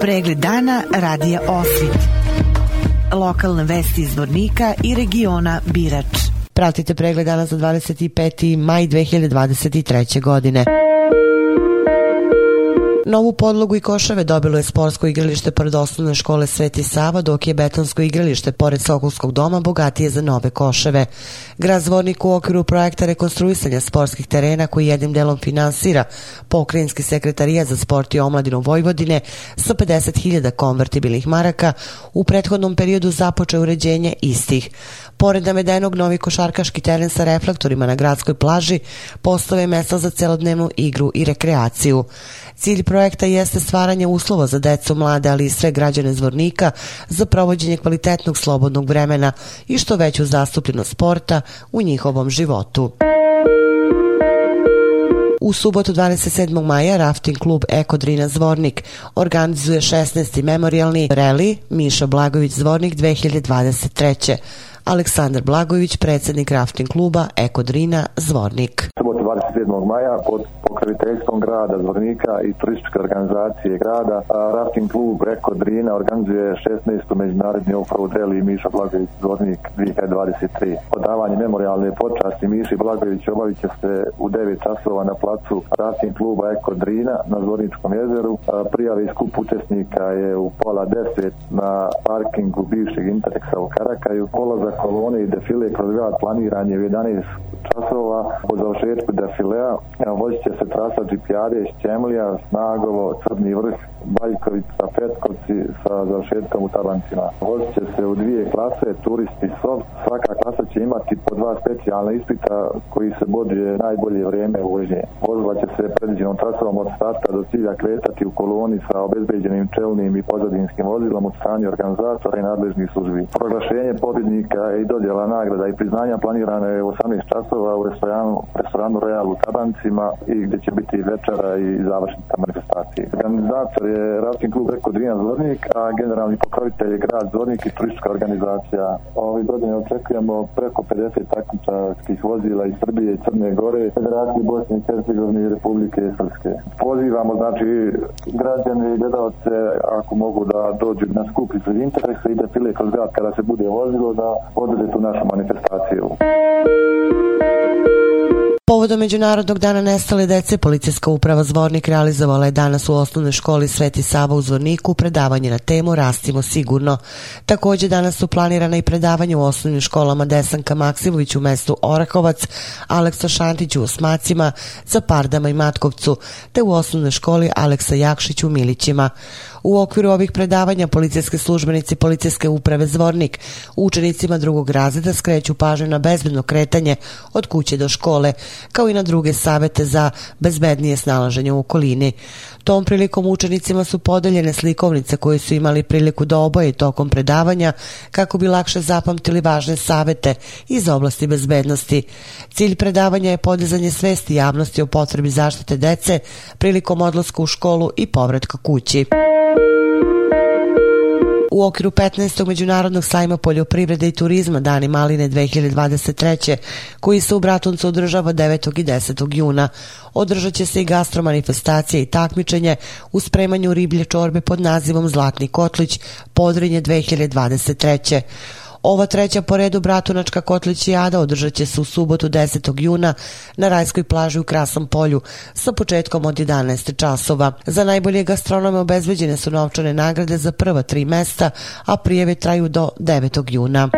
Pregled dana radija Osvit. Lokalne vesti iz Vornika i regiona Birač. Pratite pregled dana za 25. maj 2023. godine. Novu podlogu i koševe dobilo je sportsko igralište pored osnovne škole Sveti Sava, dok je betonsko igralište pored Sokolskog doma bogatije za nove koševe. Grad Zvornik u okviru projekta rekonstruisanja sportskih terena koji jednim delom finansira pokrajinski sekretarija za sport i omladinu Vojvodine sa 50.000 konvertibilnih maraka u prethodnom periodu započe uređenje istih. Pored navedenog novi košarkaški teren sa reflektorima na gradskoj plaži postove mesta za celodnevnu igru i rekreaciju. Cilj projekta jeste stvaranje uslova za decu, mlade, ali i sve građane zvornika za provođenje kvalitetnog slobodnog vremena i što veću zastupljenost sporta u njihovom životu. U subotu 27. maja Rafting klub Drina Zvornik organizuje 16. memorialni reli Miša Blagović Zvornik 2023. Aleksandar Blagović, predsjednik rafting kluba Ekodrina Zvornik. 27. maja pod pokraviteljstvom grada Zvornika i turističke organizacije grada Rafting klub Eko Drina organizuje 16. međunarodni offroad i Miša Blagović Zvornik 2023. Podavanje memorialne počasti Miši Blagović obavit će se u 9 časova na placu Rafting kluba Eko Drina na Zvorničkom jezeru. Prijave i skup učesnika je u pola 10 na parkingu bivšeg Interexa u Karakaju. Polazak kolone i defile kroz grad planiran je u 11 časova. Po završetku defilea vozit će se trasa Džipijade iz Snagovo, Crni vrh, Baljkovica, Petkovci sa završetkom u Tabancima. Vozit će se u dvije klase, turisti SOV. Svaka klasa će imati po dva specijalna ispita koji se boduje najbolje vrijeme vožnje. Vozila će se predviđenom trasovom od starta do cilja kretati u koloni sa obezbeđenim čelnim i pozadinskim vozilom od strane organizatora i nadležnih službi. Proglašenje pobjednika i dodjela nagrada i priznanja planirane je u 18 časova u restoranu, restoranu Real u Tabancima i gdje će biti večera i završnica manifestacije. Organizator je Ravskin klub reko Drina Zvornik, a generalni pokrovitelj je grad Zvornik i turistička organizacija. Ove godine očekujemo preko 50 takmičarskih vozila iz Srbije i Crne Gore, Federacije Bosne i Hercegovine i Republike Srpske. Pozivamo znači građane i gledalce ako mogu da dođu na skupicu iz interesa i da pile kroz grad kada se bude vozilo da podrži tu našu manifestaciju. Povodom Međunarodnog dana nestale dece, Policijska uprava Zvornik realizovala je danas u osnovnoj školi Sveti Sava u Zvorniku predavanje na temu Rastimo sigurno. Također danas su planirana i predavanje u osnovnim školama Desanka Maksimović u mestu Orakovac, Aleksa Šantić u Osmacima, Zapardama i Matkovcu, te u osnovnoj školi Aleksa Jakšić u Milićima. U okviru ovih predavanja policijske službenici Policijske uprave Zvornik učenicima drugog razreda skreću pažnju na bezbedno kretanje od kuće do škole, kao i na druge savete za bezbednije snalaženje u okolini. Tom prilikom učenicima su podeljene slikovnice koje su imali priliku da oboje tokom predavanja kako bi lakše zapamtili važne savete iz oblasti bezbednosti. Cilj predavanja je podizanje svesti javnosti o potrebi zaštite dece prilikom odlaska u školu i povratka kući u okviru 15. Međunarodnog sajma poljoprivrede i turizma Dani Maline 2023. koji se u Bratuncu održava 9. i 10. juna. Održat će se i gastro gastromanifestacije i takmičenje u spremanju riblje čorbe pod nazivom Zlatni kotlić Podrinje 2023. Ova treća po redu Bratunačka ada održat će se u subotu 10. juna na Rajskoj plaži u Krasnom polju sa početkom od 11 časova. Za najbolje gastronome obezveđene su novčane nagrade za prva tri mesta, a prijeve traju do 9. juna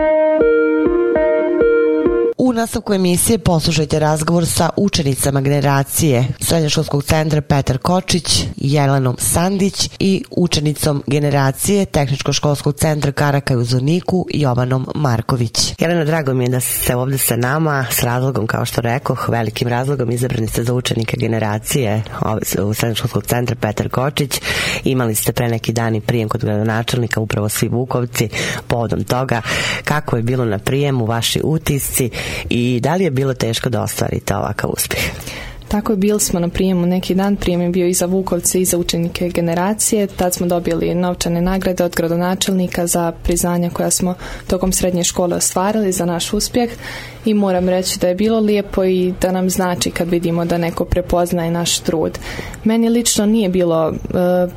nastavku emisije poslušajte razgovor sa učenicama generacije Srednjoškolskog centra Petar Kočić, Jelenom Sandić i učenicom generacije Tehničko-školskog centra Karaka i Uzoniku Jovanom Marković. Jelena, drago mi je da ste ovdje sa nama s razlogom, kao što rekoh, velikim razlogom izabrani ste za učenike generacije u Srednjoškolskog centra Petar Kočić. Imali ste pre neki dani prijem kod gradonačelnika, upravo svi Vukovci, povodom toga kako je bilo na prijemu, vaši utisci i da li je bilo teško da ostvarite ovakav uspjeh? Tako je, bili smo na prijemu neki dan, prijem je bio i za Vukovce i za učenike generacije, tad smo dobili novčane nagrade od gradonačelnika za priznanja koja smo tokom srednje škole ostvarili za naš uspjeh i moram reći da je bilo lijepo i da nam znači kad vidimo da neko prepoznaje naš trud. Meni lično nije bilo e,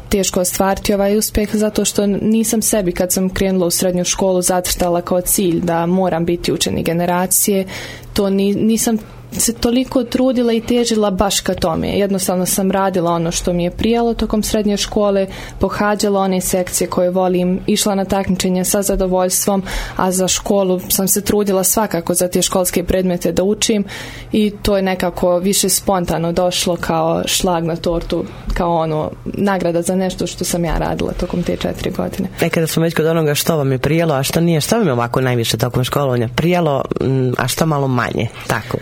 teško ostvariti ovaj uspjeh zato što nisam sebi kad sam krenula u srednju školu zacrtala kao cilj da moram biti učenik generacije. To ni, nisam se toliko trudila i težila baš ka tome. Jednostavno sam radila ono što mi je prijelo tokom srednje škole, pohađala one sekcije koje volim, išla na takmičenje sa zadovoljstvom, a za školu sam se trudila svakako za te školske predmete da učim i to je nekako više spontano došlo kao šlag na tortu, kao ono nagrada za nešto što sam ja radila tokom te četiri godine. E kada smo već kod onoga što vam je prijelo, a što nije, što vam je ovako najviše tokom školovanja prijelo mm, a što malo manje, tako?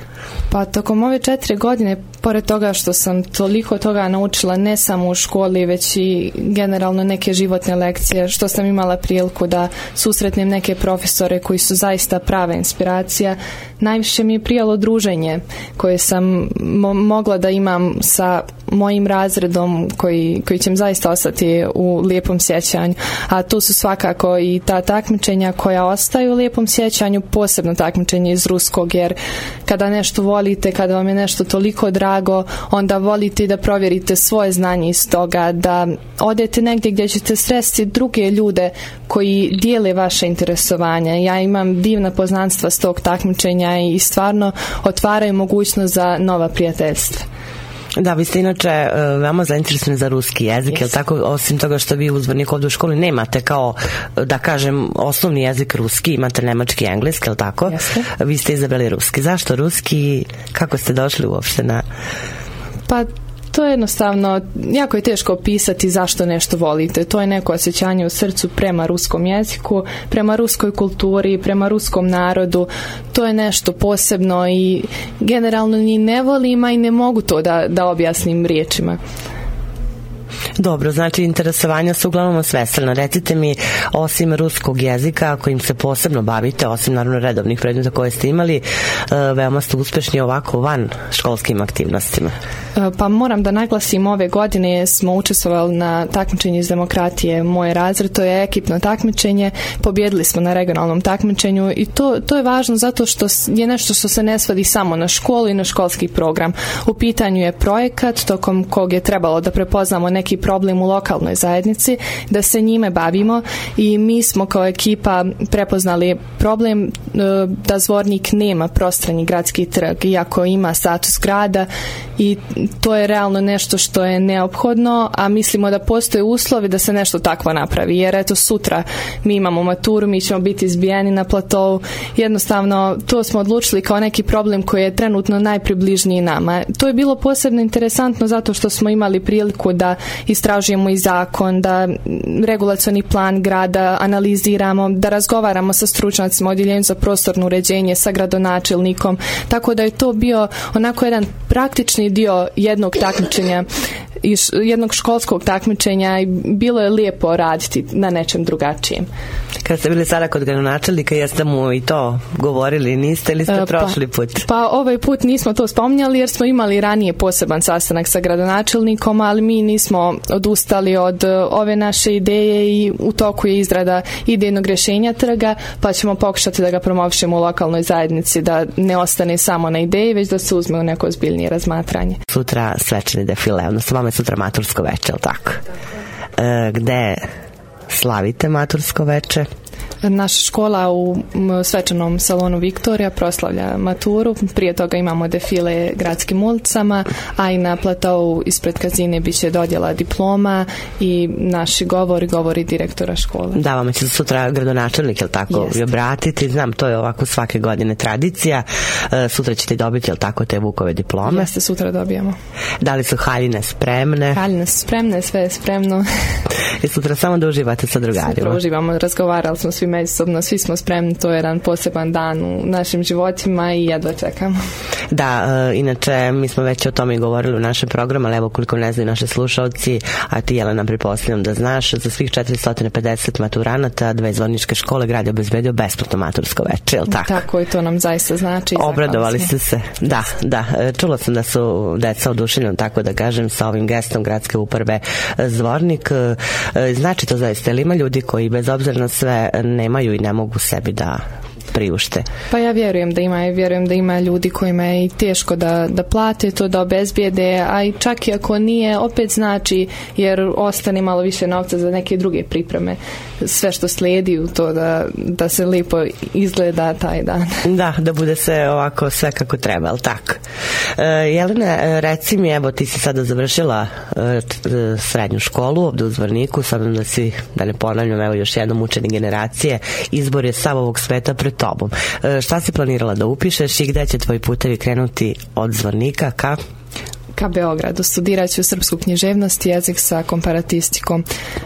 Pa tokom ove četiri godine pored toga što sam toliko toga naučila ne samo u školi već i generalno neke životne lekcije što sam imala priliku da susretnem neke profesore koji su zaista prava inspiracija najviše mi je prijalo druženje koje sam mogla da imam sa mojim razredom koji, koji će zaista ostati u lijepom sjećanju a tu su svakako i ta takmičenja koja ostaju u lijepom sjećanju posebno takmičenje iz ruskog jer kada nešto volite kada vam je nešto toliko drago drago, onda volite da provjerite svoje znanje iz toga, da odete negdje gdje ćete sresti druge ljude koji dijele vaše interesovanja. Ja imam divna poznanstva s tog takmičenja i stvarno otvaraju mogućnost za nova prijateljstva. Da, vi ste inače e, veoma zainteresovani za ruski jezik, jel tako? Osim toga što vi uzbornik ovdje u školi nemate kao, e, da kažem, osnovni jezik ruski, imate nemački i engleski, jel tako? Vi ste izabrali ruski. Zašto ruski? Kako ste došli uopšte na... Pa to je jednostavno, jako je teško opisati zašto nešto volite. To je neko osjećanje u srcu prema ruskom jeziku, prema ruskoj kulturi, prema ruskom narodu. To je nešto posebno i generalno ni ne volim, a i ne mogu to da, da objasnim riječima. Dobro, znači interesovanja su uglavnom svesrna. Recite mi, osim ruskog jezika, kojim se posebno bavite, osim naravno redovnih predmeta koje ste imali, e, veoma ste uspešni ovako van školskim aktivnostima. E, pa moram da naglasim, ove godine smo učestvovali na takmičenju iz demokratije moje razred, to je ekipno takmičenje, pobjedili smo na regionalnom takmičenju i to, to je važno zato što je nešto što se ne svodi samo na školu i na školski program. U pitanju je projekat tokom kog je trebalo da prepoznamo neki problem u lokalnoj zajednici, da se njime bavimo i mi smo kao ekipa prepoznali problem e, da Zvornik nema prostranji gradski trg, iako ima status grada i to je realno nešto što je neophodno, a mislimo da postoje uslovi da se nešto takvo napravi, jer eto sutra mi imamo maturu, mi ćemo biti izbijeni na platou, jednostavno to smo odlučili kao neki problem koji je trenutno najpribližniji nama. To je bilo posebno interesantno zato što smo imali priliku da istražujemo i zakon, da regulacioni plan grada analiziramo, da razgovaramo sa stručnjacima odjeljenju za prostorno uređenje, sa gradonačelnikom. Tako da je to bio onako jedan praktični dio jednog takmičenja iz jednog školskog takmičenja i bilo je lijepo raditi na nečem drugačijem. Kad ste bili sada kod gradonačelnika, jeste mu i to govorili, niste li ste e, pa- prošli put? Pa, ovaj put nismo to spominjali jer smo imali ranije poseban sastanak sa gradonačelnikom, ali mi nismo odustali od e, ove naše ideje i u toku je izrada idejnog rješenja trga, pa ćemo pokušati da ga promovišemo u lokalnoj zajednici, da ne ostane samo na ideji, već da se uzme u neko ozbiljnije razmatranje. Sutra svečani defile, odnosno vama sutra matursko veče, ali tako? E, gde slavite matursko veče? Naša škola u svečanom salonu Viktorija proslavlja maturu. Prije toga imamo defile gradskim ulicama, a i na platou ispred kazine bit će dodjela diploma i naši govori, govori direktora škole. Da, vam će sutra gradonačelnik, jel tako, Jest. obratiti. Znam, to je ovako svake godine tradicija. E, sutra ćete dobiti, jel tako, te Vukove diplome. Jeste, sutra dobijemo. Da li su haljine spremne? Haljine su spremne, sve je spremno. I e, sutra samo da uživate sa drugarima. Sutra uživamo, razgovarali smo svi međusobno, svi smo spremni, to je jedan poseban dan u našim životima i jedva čekamo. Da, e, inače mi smo već o tome i govorili u našem programu, ali evo koliko ne znaju naše slušalci, a ti Jelena pripostavljam da znaš, za svih 450 maturanata dve izvorničke škole grad je obezbedio besplatno matursko veče, je li tako? Tako i to nam zaista znači. Obradovali ste se, da, da. E, čula sam da su deca oduševljena, tako da kažem, sa ovim gestom gradske uprave Zvornik. E, znači to zaista, ili ima ljudi koji bez obzira na sve nemaju i ne mogu sebi da priušte. Pa ja vjerujem da ima, i vjerujem da ima ljudi kojima je i teško da, da plate to, da obezbijede, a i čak i ako nije, opet znači jer ostane malo više novca za neke druge pripreme. Sve što slijedi u to da, da se lijepo izgleda taj dan. Da, da bude se ovako sve kako treba, ali tako. E, Jelena, reci mi, evo ti si sada završila e, e, srednju školu ovdje u Zvorniku, sad da si, da ne ponavljam, evo još jednom učeni generacije, izbor je sav ovog sveta pred sobom. E, šta si planirala da upišeš i gde će tvoji putevi krenuti od zvornika ka ka Beogradu. Studirat ću srpsku književnost i jezik sa komparatistikom.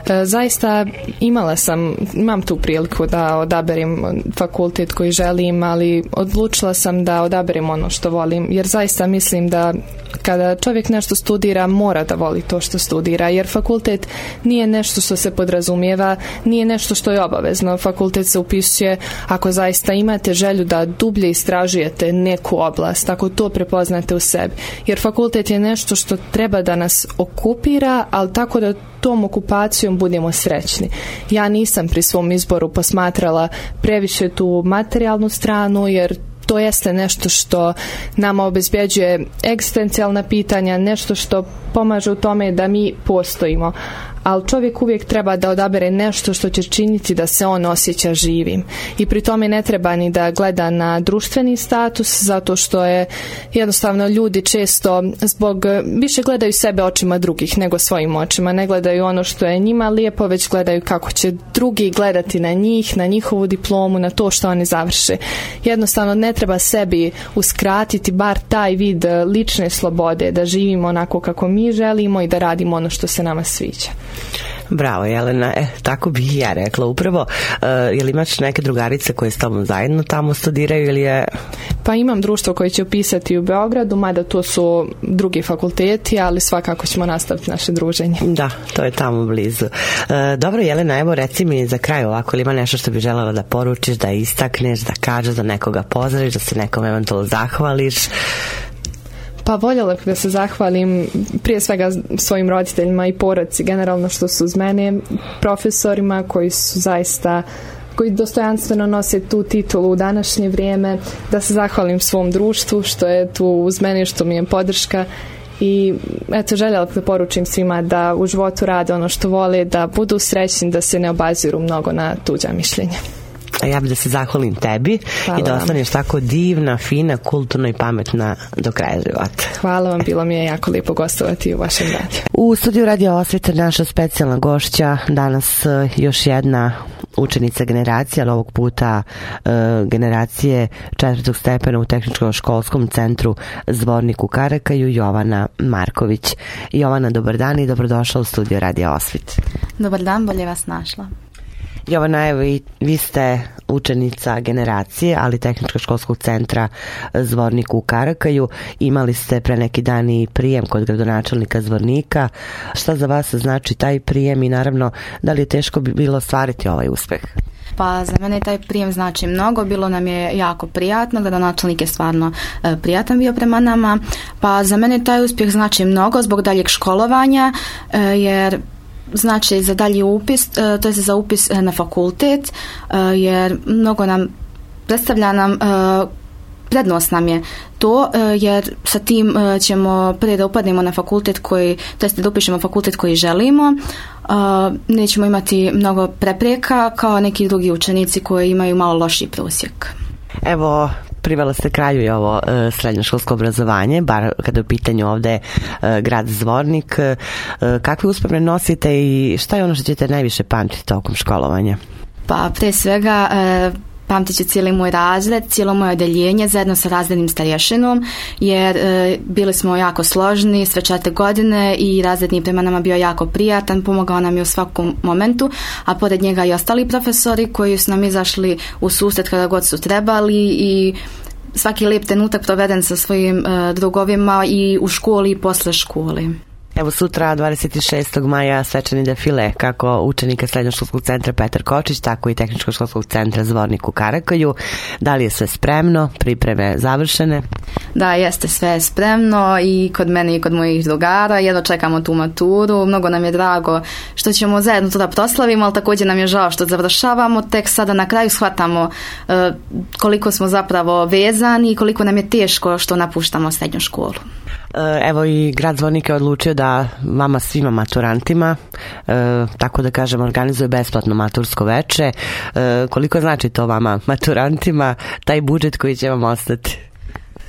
E, zaista imala sam, imam tu priliku da odaberim fakultet koji želim, ali odlučila sam da odaberim ono što volim, jer zaista mislim da kada čovjek nešto studira, mora da voli to što studira, jer fakultet nije nešto što se podrazumijeva, nije nešto što je obavezno. Fakultet se upisuje ako zaista imate želju da dublje istražujete neku oblast, ako to prepoznate u sebi. Jer fakultet je nešto što treba da nas okupira, ali tako da tom okupacijom budemo srećni. Ja nisam pri svom izboru posmatrala previše tu materijalnu stranu, jer to jeste nešto što nama obezbjeđuje egzistencijalna pitanja, nešto što pomaže u tome da mi postojimo ali čovjek uvijek treba da odabere nešto što će činiti da se on osjeća živim. I pri tome ne treba ni da gleda na društveni status, zato što je jednostavno ljudi često zbog, više gledaju sebe očima drugih nego svojim očima, ne gledaju ono što je njima lijepo, već gledaju kako će drugi gledati na njih, na njihovu diplomu, na to što oni završe. Jednostavno ne treba sebi uskratiti bar taj vid lične slobode, da živimo onako kako mi želimo i da radimo ono što se nama sviđa. Bravo Jelena, e, tako bih ja rekla upravo. E, jel imaš neke drugarice koje s tobom zajedno tamo studiraju ili je... Pa imam društvo koje će upisati u Beogradu, mada to su drugi fakulteti, ali svakako ćemo nastaviti naše druženje. Da, to je tamo blizu. E, dobro Jelena, evo reci mi za kraj ovako, ili ima nešto što bi željela da poručiš, da istakneš, da kažeš, da nekoga pozdraviš, da se nekom eventualno zahvališ? Pa voljela bih da se zahvalim prije svega svojim roditeljima i poraci generalno što su uz mene, profesorima koji su zaista koji dostojanstveno nose tu titulu u današnje vrijeme, da se zahvalim svom društvu što je tu uz mene, što mi je podrška i eto željela da poručim svima da u životu rade ono što vole, da budu srećni, da se ne obaziru mnogo na tuđa mišljenja ja bih da se zahvalim tebi i da ostaneš vam. tako divna, fina, kulturno i pametna do kraja života. Hvala vam, bilo mi je jako lijepo gostovati u vašem radiju. U studiju Radio je naša specijalna gošća, danas e, još jedna učenica generacije, ali ovog puta e, generacije četvrtog stepena u tehničkom školskom centru Zvornik u Karakaju, Jovana Marković. Jovana, dobar dan i dobrodošla u studio Radio Osvit. Dobar dan, bolje vas našla. Jovana, evo i vi ste učenica generacije, ali Tehničko-školskog centra Zvornik u Karakaju. Imali ste pre neki dan i prijem kod gradonačelnika Zvornika. Šta za vas znači taj prijem i naravno da li je teško bi bilo stvariti ovaj uspjeh? Pa za mene taj prijem znači mnogo, bilo nam je jako prijatno, gradonačelnik je stvarno e, prijatan bio prema nama. Pa za mene taj uspjeh znači mnogo zbog daljeg školovanja, e, jer znači za dalji upis, e, to je za upis e, na fakultet, e, jer mnogo nam predstavlja nam prednost nam je to jer sa tim ćemo prije da upadnemo na fakultet koji, to jest da upišemo fakultet koji želimo, nećemo imati mnogo prepreka kao neki drugi učenici koji imaju malo loši prosjek. Evo, privela ste kraju i ovo e, srednjoškolsko obrazovanje, bar kada je u pitanju ovde e, grad Zvornik. E, kakve uspomene nosite i šta je ono što ćete najviše pamtiti tokom školovanja? Pa pre svega pamtit ću cijeli moj razred, cijelo moje odjeljenje zajedno sa razrednim starješinom jer e, bili smo jako složni sve četiri godine i razredni prema nama bio jako prijatan, pomogao nam je u svakom momentu, a pored njega i ostali profesori koji su nam izašli u susret kada god su trebali i svaki lijep trenutak proveden sa svojim e, drugovima i u školi i posle škole. Evo sutra 26. maja svečani defile kako učenika Srednjoškolskog centra Petar Kočić, tako i tehničkoškolskog školskog centra Zvornik u Karakolju. Da li je sve spremno, pripreme završene? Da, jeste sve spremno i kod mene i kod mojih drugara. Jedno čekamo tu maturu, mnogo nam je drago što ćemo zajedno to da proslavimo, ali također nam je žao što završavamo. Tek sada na kraju shvatamo e, koliko smo zapravo vezani i koliko nam je teško što napuštamo srednju školu. E, evo i grad Zvornik je odlučio da da vama svima maturantima, e, tako da kažem, organizuje besplatno matursko veče. E, koliko znači to vama maturantima, taj budžet koji će vam ostati?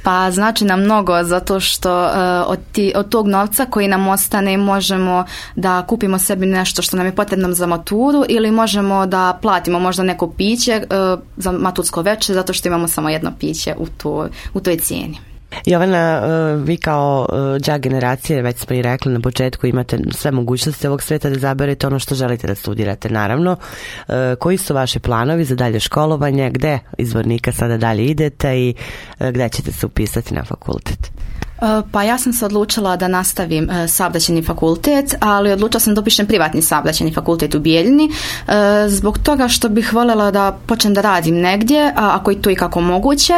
Pa znači nam mnogo zato što e, od, ti, od tog novca koji nam ostane možemo da kupimo sebi nešto što nam je potrebno za maturu ili možemo da platimo možda neko piće za matursko veče zato što imamo samo jedno piće u, to, u toj cijeni. Jovana, e, vi kao džak e, generacije, već smo i rekli na početku, imate sve mogućnosti ovog sveta da zaberete ono što želite da studirate, naravno. E, koji su vaše planovi za dalje školovanje, gde izvornika sada dalje idete i gde ćete se upisati na fakultet? Pa ja sam se odlučila da nastavim saobraćajni fakultet, ali odlučila sam da upišem privatni savdaćeni fakultet u Bijeljini zbog toga što bih voljela da počnem da radim negdje, a ako i to i kako moguće,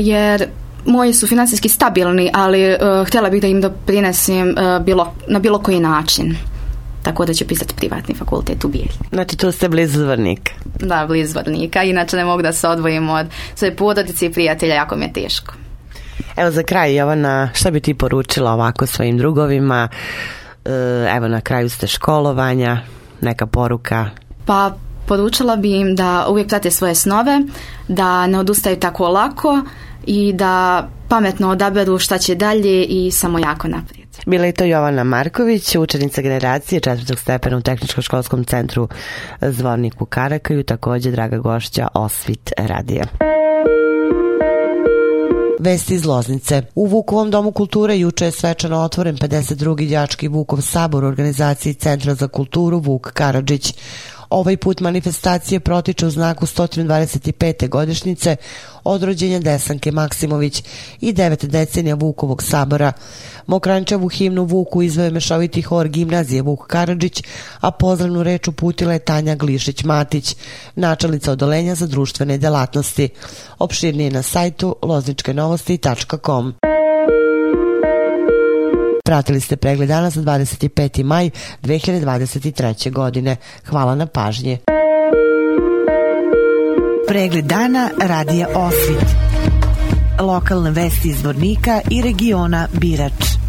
jer moji su financijski stabilni, ali eh, htjela bih da im doprinesim eh, bilo, na bilo koji način. Tako da će pisati privatni fakultet u Bijelji Znači tu ste blizu Zvornika. Da, blizu Zvornika. Inače ne mogu da se odvojim od svoje porodice i prijatelja, jako mi je teško. Evo za kraj Jovana, šta bi ti poručila ovako svojim drugovima? Eh, evo na kraju ste školovanja, neka poruka? Pa poručila bi im da uvijek prate svoje snove, da ne odustaju tako lako, i da pametno odaberu šta će dalje i samo jako naprijed. Bila je to Jovana Marković, učenica generacije četvrtog stepena u Tehničko-školskom centru Zvornik u Karakaju, također draga gošća Osvit Radija. Vesti iz Loznice. U Vukovom domu kulture juče je svečano otvoren 52. đački Vukov sabor u organizaciji Centra za kulturu Vuk Karadžić. Ovaj put manifestacije protiče u znaku 125. godišnjice od rođenja Desanke Maksimović i devet decenija Vukovog sabora. Mokrančevu himnu Vuku izveo mešoviti hor gimnazije Vuk Karadžić, a pozdravnu reč uputila je Tanja Glišić-Matić, načelnica odolenja za društvene delatnosti. Opširnije na sajtu lozničkenovosti.com. Pratili ste pregled dana za 25. maj 2023. godine. Hvala na pažnji. Pregled dana radija Osvit. Lokalne vesti iz Vornika i regiona Birač.